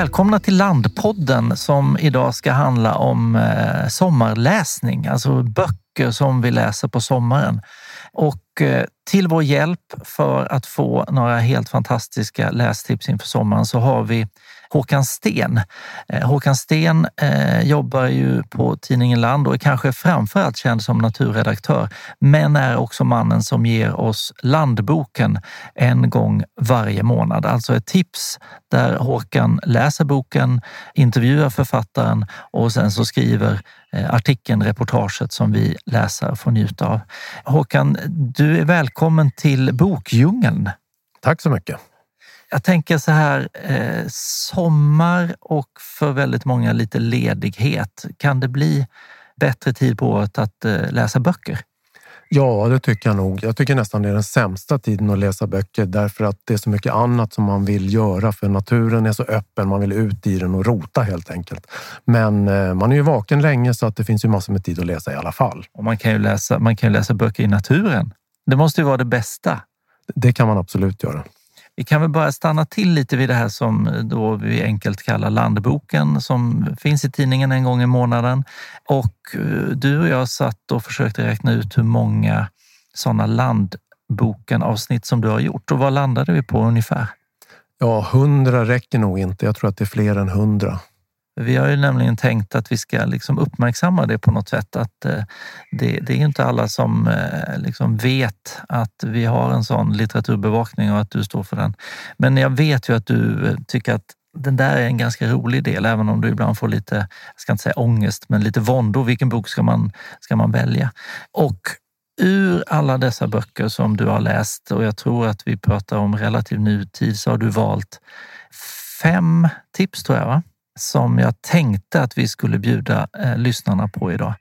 Välkomna till Landpodden som idag ska handla om eh, sommarläsning, alltså böcker som vi läser på sommaren. Och eh, till vår hjälp för att få några helt fantastiska lästips inför sommaren så har vi Håkan Sten. Eh, Håkan Sten eh, jobbar ju på tidningen Land och är kanske framförallt känd som naturredaktör, men är också mannen som ger oss Landboken en gång varje månad. Alltså ett tips där Håkan läser boken, intervjuar författaren och sen så skriver eh, artikeln, reportaget som vi läsare får njuta av. Håkan, du är välkommen till Bokdjungeln. Tack så mycket. Jag tänker så här, eh, sommar och för väldigt många lite ledighet. Kan det bli bättre tid på året att eh, läsa böcker? Ja, det tycker jag nog. Jag tycker nästan det är den sämsta tiden att läsa böcker därför att det är så mycket annat som man vill göra för naturen är så öppen. Man vill ut i den och rota helt enkelt. Men eh, man är ju vaken länge så att det finns ju massor med tid att läsa i alla fall. Och man kan ju läsa, man kan läsa böcker i naturen. Det måste ju vara det bästa. Det kan man absolut göra. Vi kan väl bara stanna till lite vid det här som eh, då vi enkelt kallar Landboken som finns i tidningen en gång i månaden. Och eh, du och jag satt och försökte räkna ut hur många sådana Landboken-avsnitt som du har gjort. Och vad landade vi på ungefär? Ja, hundra räcker nog inte. Jag tror att det är fler än hundra. Vi har ju nämligen tänkt att vi ska liksom uppmärksamma det på något sätt. Att eh, det, det är inte alla som eh, liksom vet att vi har en sån litteraturbevakning och att du står för den. Men jag vet ju att du eh, tycker att den där är en ganska rolig del, även om du ibland får lite, jag ska inte säga ångest, men lite våndor. Vilken bok ska man, ska man välja? Och ur alla dessa böcker som du har läst, och jag tror att vi pratar om relativ nutid, så har du valt fem tips tror jag, va? Som jag tänkte att vi skulle bjuda eh, lyssnarna på idag.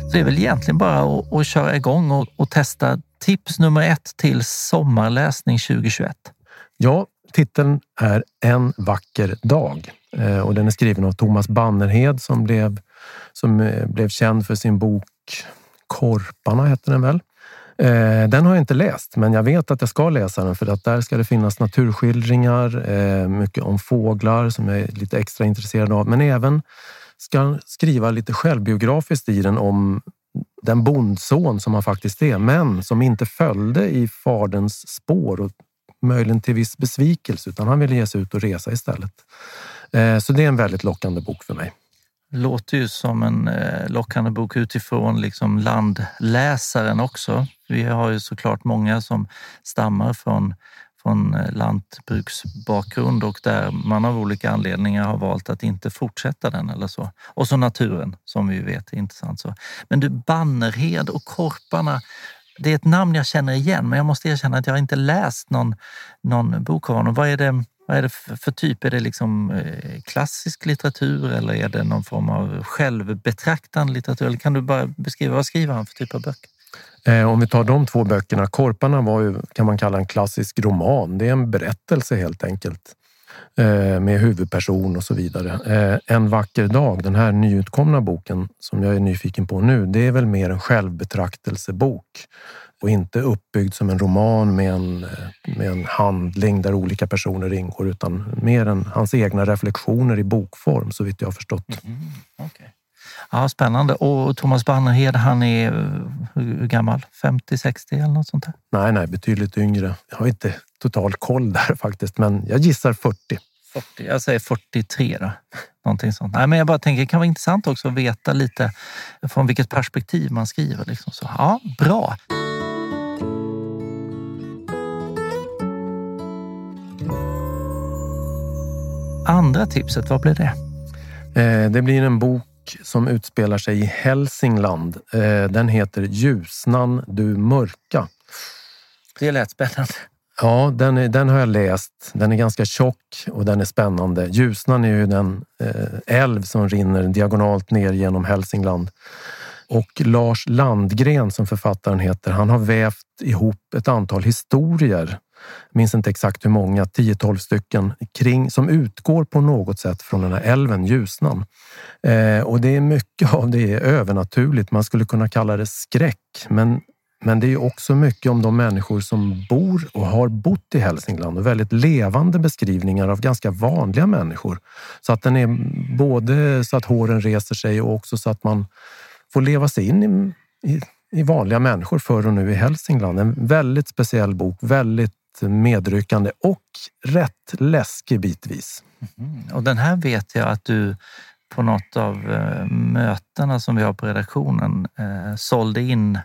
Så det är väl egentligen bara att, att köra igång och, och testa tips nummer ett till sommarläsning 2021. Ja, titeln är En vacker dag eh, och den är skriven av Thomas Bannerhed som blev, som eh, blev känd för sin bok Korparna hette den väl? Eh, den har jag inte läst, men jag vet att jag ska läsa den för att där ska det finnas naturskildringar, eh, mycket om fåglar som jag är lite extra intresserad av, men även ska skriva lite självbiografiskt i den om den bondson som han faktiskt är, men som inte följde i faderns spår och möjligen till viss besvikelse, utan han ville ge sig ut och resa istället. Eh, så det är en väldigt lockande bok för mig låter ju som en eh, lockande bok utifrån liksom landläsaren också. Vi har ju såklart många som stammar från, från eh, lantbruksbakgrund och där man av olika anledningar har valt att inte fortsätta den eller så. Och så naturen som vi vet är intressant. Så. Men du, Bannerhed och Korparna, det är ett namn jag känner igen, men jag måste erkänna att jag inte läst någon, någon bok av honom. Vad är det vad är det för, typ? Är det liksom eh, klassisk litteratur eller är det någon form av självbetraktande litteratur? Eller kan du bara beskriva, vad skriver han för typ av böcker? Eh, om vi tar de två böckerna. Korparna var ju, kan man kalla en klassisk roman. Det är en berättelse helt enkelt eh, med huvudperson och så vidare. En vacker dag, den här nyutkomna boken som jag är nyfiken på nu, det är väl mer en självbetraktelsebok och inte uppbyggd som en roman med en, med en handling där olika personer ingår utan mer än hans egna reflektioner i bokform så vitt jag har förstått. Mm, okay. Ja, spännande. Och Thomas Bannerhed, han är hur gammal? 50, 60 eller något sånt där? Nej, nej, betydligt yngre. Jag har inte total koll där faktiskt, men jag gissar 40. 40 jag säger 43 då. Någonting sånt. Nej, men jag bara tänker, det kan vara intressant också att veta lite från vilket perspektiv man skriver. Liksom. Så, ja, bra. Andra tipset, vad blir det? Eh, det blir en bok som utspelar sig i Hälsingland. Eh, den heter Ljusnan du mörka. Det lät spännande. Ja, den, är, den har jag läst. Den är ganska tjock och den är spännande. Ljusnan är ju den eh, älv som rinner diagonalt ner genom Hälsingland. Och Lars Landgren som författaren heter, han har vävt ihop ett antal historier minns inte exakt hur många, 10-12 stycken, kring, som utgår på något sätt från den här älven Ljusnan. Eh, och det är mycket av det är övernaturligt. Man skulle kunna kalla det skräck, men Men det är också mycket om de människor som bor och har bott i Hälsingland och väldigt levande beskrivningar av ganska vanliga människor. Så att den är både så att håren reser sig och också så att man får leva sig in i, i, i vanliga människor förr och nu i Hälsingland. En väldigt speciell bok, väldigt medryckande och rätt läskig bitvis. Mm. Och den här vet jag att du på något av eh, mötena som vi har på redaktionen eh, sålde in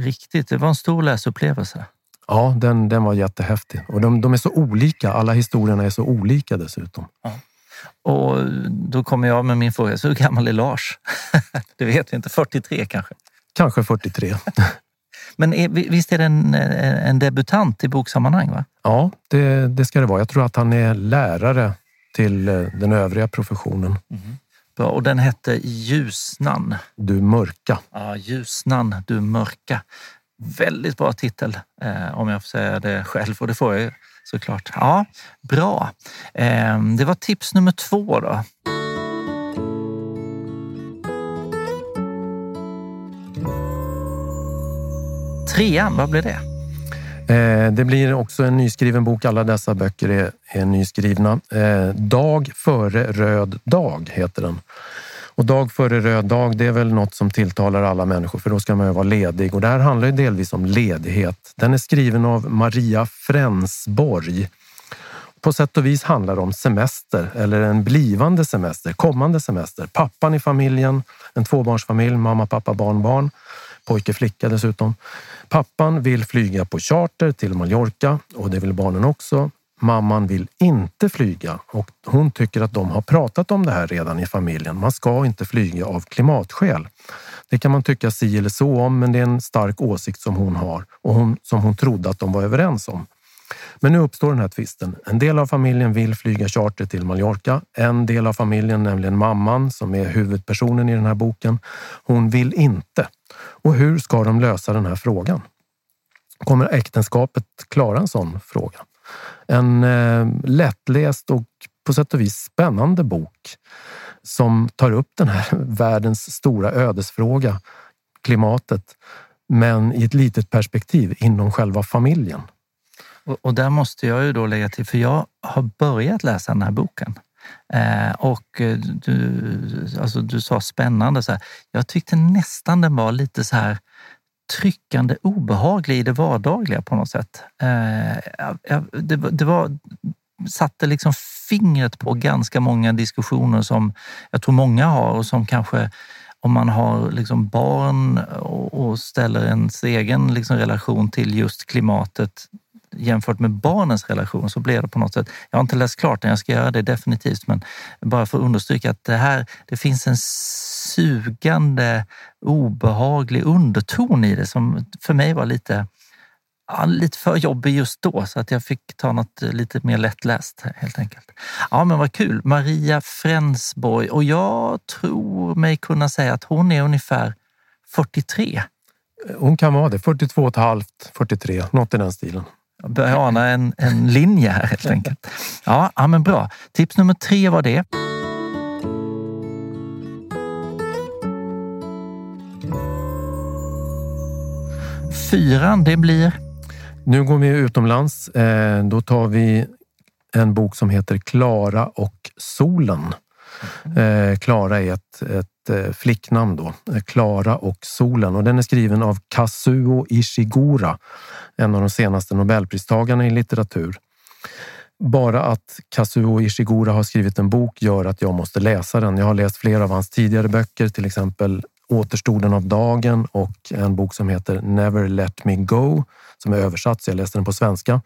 riktigt. Det var en stor läsupplevelse. Ja, den, den var jättehäftig. Och de, de är så olika. Alla historierna är så olika dessutom. Ja. Och då kommer jag med min fråga. Så hur gammal är Lars? det vet vi inte. 43 kanske? Kanske 43. Men är, visst är det en, en debutant i boksammanhang? Va? Ja, det, det ska det vara. Jag tror att han är lärare till eh, den övriga professionen. Mm. Bra. Och den hette Ljusnan. Du mörka. Ja, Ljusnan, du mörka. Väldigt bra titel eh, om jag får säga det själv och det får jag ju såklart. Ja, bra. Eh, det var tips nummer två då. Trean, vad blir det? Eh, det blir också en nyskriven bok. Alla dessa böcker är, är nyskrivna. Eh, dag före röd dag heter den. Och dag före röd dag, det är väl något som tilltalar alla människor för då ska man ju vara ledig. Och det här handlar ju delvis om ledighet. Den är skriven av Maria Frensborg. På sätt och vis handlar det om semester eller en blivande semester, kommande semester. Pappan i familjen, en tvåbarnsfamilj, mamma, pappa, barn, barn pojke, flicka dessutom. Pappan vill flyga på charter till Mallorca och det vill barnen också. Mamman vill inte flyga och hon tycker att de har pratat om det här redan i familjen. Man ska inte flyga av klimatskäl. Det kan man tycka si eller så om, men det är en stark åsikt som hon har och hon, som hon trodde att de var överens om. Men nu uppstår den här tvisten. En del av familjen vill flyga charter till Mallorca. En del av familjen, nämligen mamman som är huvudpersonen i den här boken, hon vill inte. Och hur ska de lösa den här frågan? Kommer äktenskapet klara en sån fråga? En eh, lättläst och på sätt och vis spännande bok som tar upp den här världens stora ödesfråga, klimatet, men i ett litet perspektiv inom själva familjen. Och, och, där måste jag ju då lägga till, för jag har börjat läsa den här boken. Eh, och eh, du, alltså du sa spännande. Så här. Jag tyckte nästan den var lite så här tryckande obehaglig i det vardagliga på något sätt. Eh, jag, det, det var satte liksom fingret på ganska många diskussioner som jag tror många har och som kanske om man har liksom barn och ställer ens egen liksom relation till just klimatet jämfört med barnens relation så blev det på något sätt. Jag har inte läst klart den, jag ska göra det definitivt, men bara för att understryka att det här, det finns en sugande, obehaglig underton i det som för mig var lite ja, lite för jobbig just då så att jag fick ta något lite mer lättläst helt enkelt. Ja, men vad kul. Maria Frensborg och jag tror mig kunna säga att hon är ungefär 43. Hon kan vara det, 42 och ett halvt, 43, något i den stilen. Jag börjar ana en, en linje här helt enkelt. Ja, ja, men bra. Tips nummer tre var det. Fyran, det blir? Nu går vi utomlands. Eh, då tar vi en bok som heter Klara och solen. Eh, Klara är ett, ett Eh, flicknamn då. Eh, Klara och solen och den är skriven av Kazuo Ishigura en av de senaste Nobelpristagarna i litteratur. Bara att Kazuo Ishigura har skrivit en bok gör att jag måste läsa den. Jag har läst flera av hans tidigare böcker, till exempel Återstoden av dagen och en bok som heter Never let me go som är översatt, så jag läste den på svenska.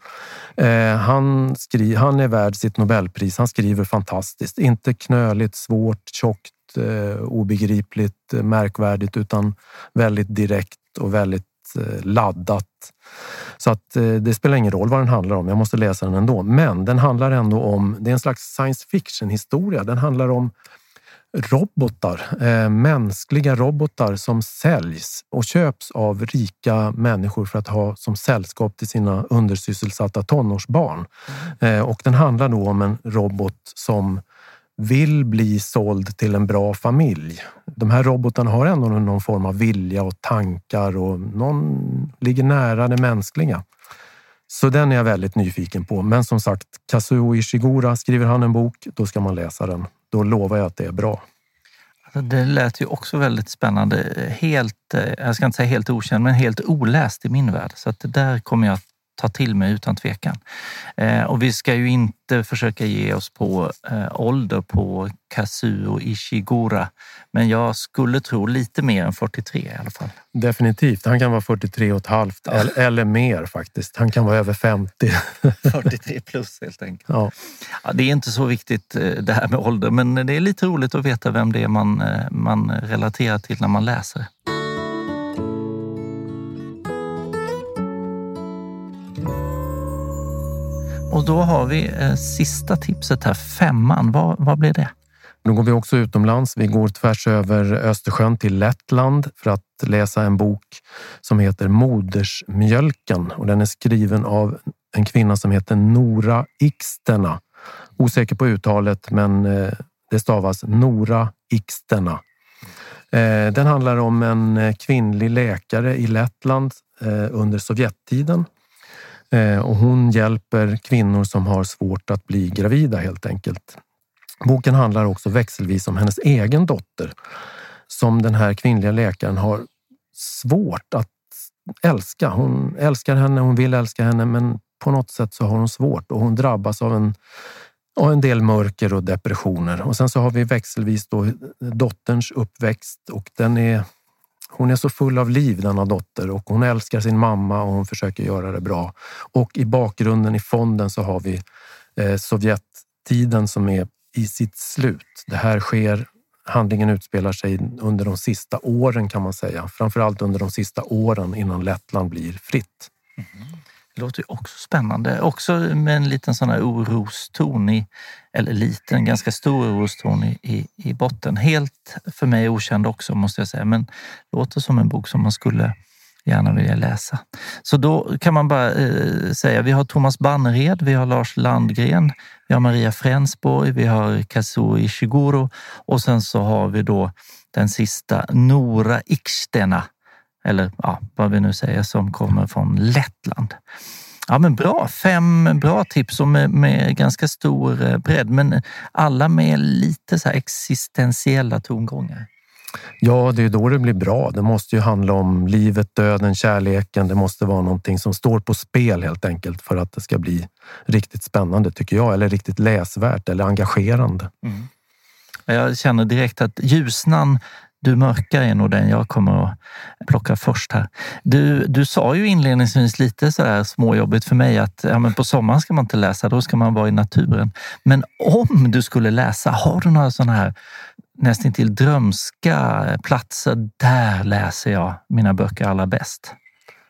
Eh, han, skri, han är värd sitt Nobelpris. Han skriver fantastiskt. Inte knöligt, svårt, tjockt, eh, obegripligt, eh, märkvärdigt utan väldigt direkt och väldigt eh, laddat. Så att eh, det spelar ingen roll vad den handlar om. Jag måste läsa den ändå. Men den handlar ändå om, det är en slags science fiction historia. Den handlar om robotar, eh, mänskliga robotar som säljs och köps av rika människor för att ha som sällskap till sina undersysselsatta tonårsbarn. Mm. Eh, och den handlar då om en robot som vill bli såld till en bra familj. De här robotarna har ändå någon form av vilja och tankar och någon ligger nära det mänskliga. Så den är jag väldigt nyfiken på. Men som sagt, Kazuo Ishigura, skriver han en bok, då ska man läsa den. Då lovar jag att det är bra. Alltså, det lät ju också väldigt spännande. Helt, eh, jag ska inte säga helt okänd, men helt oläst i min värld. Så att där kommer jag ta till mig utan tvekan. Eh, och vi ska ju inte försöka ge oss på eh, ålder på Kazuo Ishigura, men jag skulle tro lite mer än 43 i alla fall. Definitivt. Han kan vara 43 och ett halvt ja. eller, eller, mer faktiskt. Han kan vara över 50. 43 plus helt enkelt. Ja. ja. det är inte så viktigt eh, det här med ålder, men det är lite roligt att veta vem det är man, eh, man relaterar till när man läser. Och då har vi eh, sista tipset här, femman. Vad, vad blir det? Nu går vi också utomlands. Vi går tvärs över Östersjön till Lettland för att läsa en bok som heter Modersmjölken och den är skriven av en kvinna som heter Nora Ikstena. Osäker på uttalet, men eh, det stavas Nora Ikstena. Eh, den handlar om en eh, kvinnlig läkare i Lettland under Sovjettiden Eh, och hon hjälper kvinnor som har svårt att bli gravida helt enkelt. Boken handlar också växelvis om hennes egen dotter som den här kvinnliga läkaren har svårt att älska. Hon älskar henne, hon vill älska henne, men på något sätt så har hon svårt och hon drabbas av en, av en del mörker och depressioner. Och sen så har vi växelvis då eh, dotterns uppväxt och den är hon är så full av liv, denna dotter, och hon älskar sin mamma och hon försöker göra det bra. Och i bakgrunden i fonden så har vi eh, Sovjettiden som är i sitt slut. Det här sker, handlingen utspelar sig under de sista åren kan man säga. Framförallt under de sista åren innan Lettland blir fritt. Mm. Det låter ju också spännande. Också med en liten sån här oroston, i, eller liten, ganska stor oroston i, i, i botten. Helt för mig okänd också måste jag säga, men låter som en bok som man skulle gärna vilja läsa. Så då kan man bara eh, säga, vi har Thomas Bannered, vi har Lars Landgren, vi har Maria Frensborg, vi har Kazuo Ishiguro och sen så har vi då den sista Nora Ikstena eller ja, vad vi nu säger, som kommer från Lettland. Ja, men bra. Fem bra tips och med, med ganska stor eh, bredd, men alla med lite så existentiella tongångar. Ja, det är då det blir bra. Det måste ju handla om livet, döden, kärleken. Det måste vara någonting som står på spel helt enkelt för att det ska bli riktigt spännande tycker jag, eller riktigt läsvärt eller engagerande. Mm. Jag känner direkt att Ljusnan du mörka är nog den jag kommer att plocka först här. Du, du sa ju inledningsvis lite så här småjobbigt för mig att ja, men på sommaren ska man inte läsa, då ska man vara i naturen. Men om du skulle läsa, har du några sådana här nästintill drömska platser? Där läser jag mina böcker allra bäst.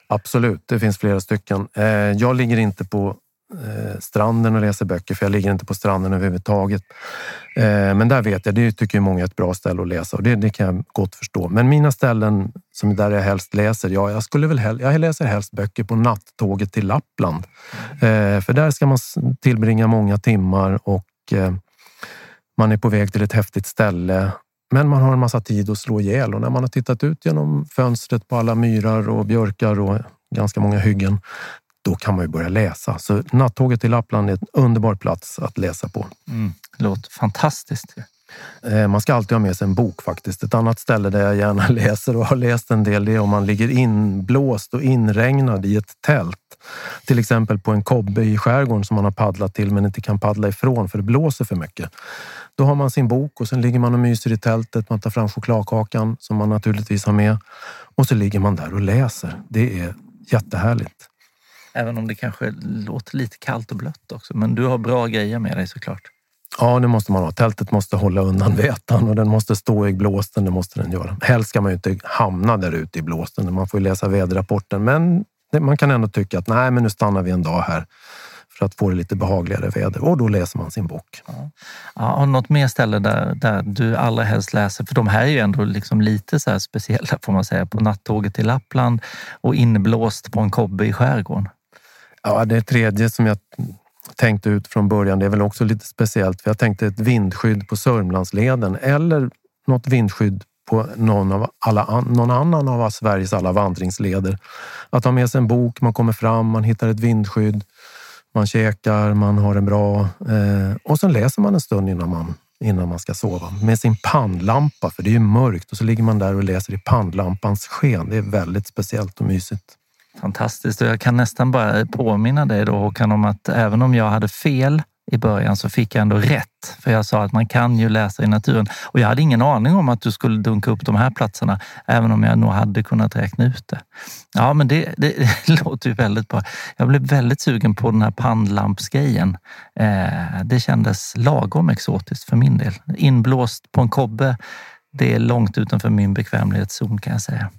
Absolut, det finns flera stycken. Eh, jag ligger inte på Eh, stranden och läser böcker, för jag ligger inte på stranden överhuvudtaget. Eh, men där vet jag, det tycker många är ett bra ställe att läsa och det, det kan jag gott förstå. Men mina ställen som där jag helst läser, ja, jag skulle väl hel, jag läser helst böcker på nattåget till Lappland. Eh, för där ska man tillbringa många timmar och eh, man är på väg till ett häftigt ställe men man har en massa tid att slå ihjäl och när man har tittat ut genom fönstret på alla myrar och björkar och ganska många hyggen, då kan man ju börja läsa. Så nattåget till Lappland är en underbar plats att läsa på. Mm, låter fantastiskt. Eh, man ska alltid ha med sig en bok faktiskt. Ett annat ställe där jag gärna läser och har läst en del det är om man ligger inblåst och inregnad i ett tält. Till exempel på en kobbe i skärgården som man har paddlat till men inte kan paddla ifrån för det blåser för mycket. Då har man sin bok och sen ligger man och myser i tältet. Man tar fram chokladkakan som man naturligtvis har med och så ligger man där och läser. Det är jättehärligt. Även om det kanske låter lite kallt och blött också. Men du har bra grejer med dig såklart. Ja, det måste man ha. Tältet måste hålla undan vätan och den måste stå i blåsten. Det måste den göra. Helst ska man ju inte hamna där ute i blåsten. Man får läsa väderrapporten, men man kan ändå tycka att nej, men nu stannar vi en dag här för att få det lite behagligare väder och då läser man sin bok. Ja. Ja, och något mer ställe där, där du allra helst läser? För de här är ju ändå liksom lite så speciella får man säga. På nattåget till Lappland och inblåst på en kobbe i skärgården. Ja, det tredje som jag tänkte ut från början. Det är väl också lite speciellt för jag tänkte ett vindskydd på Sörmlandsleden eller något vindskydd på någon, av alla, någon annan av Sveriges alla vandringsleder. Att ha med sig en bok, man kommer fram, man hittar ett vindskydd, man käkar, man har en bra eh, och sen läser man en stund innan man, innan man ska sova med sin pannlampa, för det är ju mörkt och så ligger man där och läser i pannlampans sken. Det är väldigt speciellt och mysigt. Fantastiskt och jag kan nästan bara påminna dig då Håkan om att även om jag hade fel i början så fick jag ändå rätt. För jag sa att man kan ju läsa i naturen. Och jag hade ingen aning om att du skulle dunka upp de här platserna, även om jag nog hade kunnat räkna ut det. Ja, men det, det, det låter ju väldigt bra. Jag blev väldigt sugen på den här pannlampsgrejen. Eh, det kändes lagom exotiskt för min del. Inblåst på en kobbe, det är långt utanför min bekvämlighetszon kan jag säga.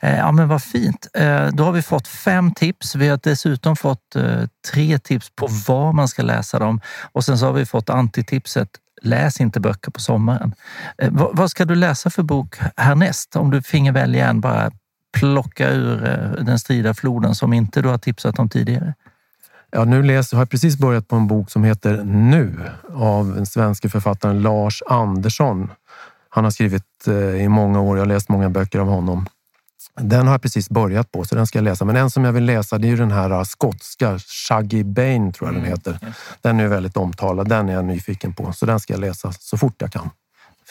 Eh, ja, men vad fint. Eh, då har vi fått fem tips. Vi har dessutom fått eh, tre tips på var man ska läsa dem och sen så har vi fått antitipset Läs inte böcker på sommaren. Vad ska du läsa för bok härnäst? Om du finge välja en, bara plocka ur den strida floden som inte du har tipsat om tidigare. Ja, nu läser, har jag precis börjat på en bok som heter Nu av den svenska författaren Lars Andersson. Han har skrivit i många år, jag har läst många böcker av honom. Den har jag precis börjat på, så den ska jag läsa. Men en som jag vill läsa det är den här äh, skotska, Shaggy Bane tror jag den mm, heter. Den är väldigt omtalad, den är jag nyfiken på. Så den ska jag läsa så fort jag kan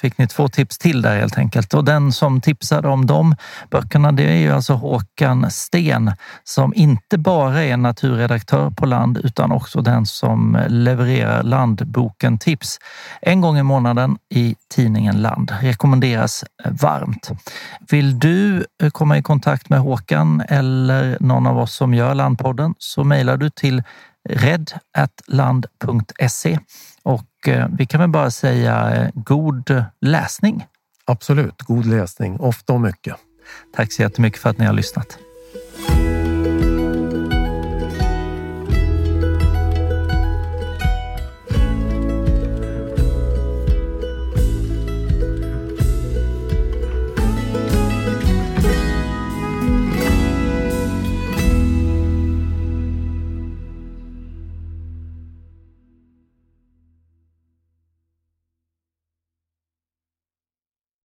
fick ni två tips till där helt enkelt. Och den som tipsade om de böckerna, det är ju alltså Håkan Sten som inte bara är naturredaktör på Land utan också den som levererar Landboken Tips en gång i månaden i tidningen Land. Rekommenderas varmt. Vill du eh, komma i kontakt med Håkan eller någon av oss som gör Landpodden så mejlar du till red.land.se och eh, vi kan väl bara säga eh, god läsning. Absolut, god läsning, ofta och mycket. Tack så jättemycket för att ni har lyssnat.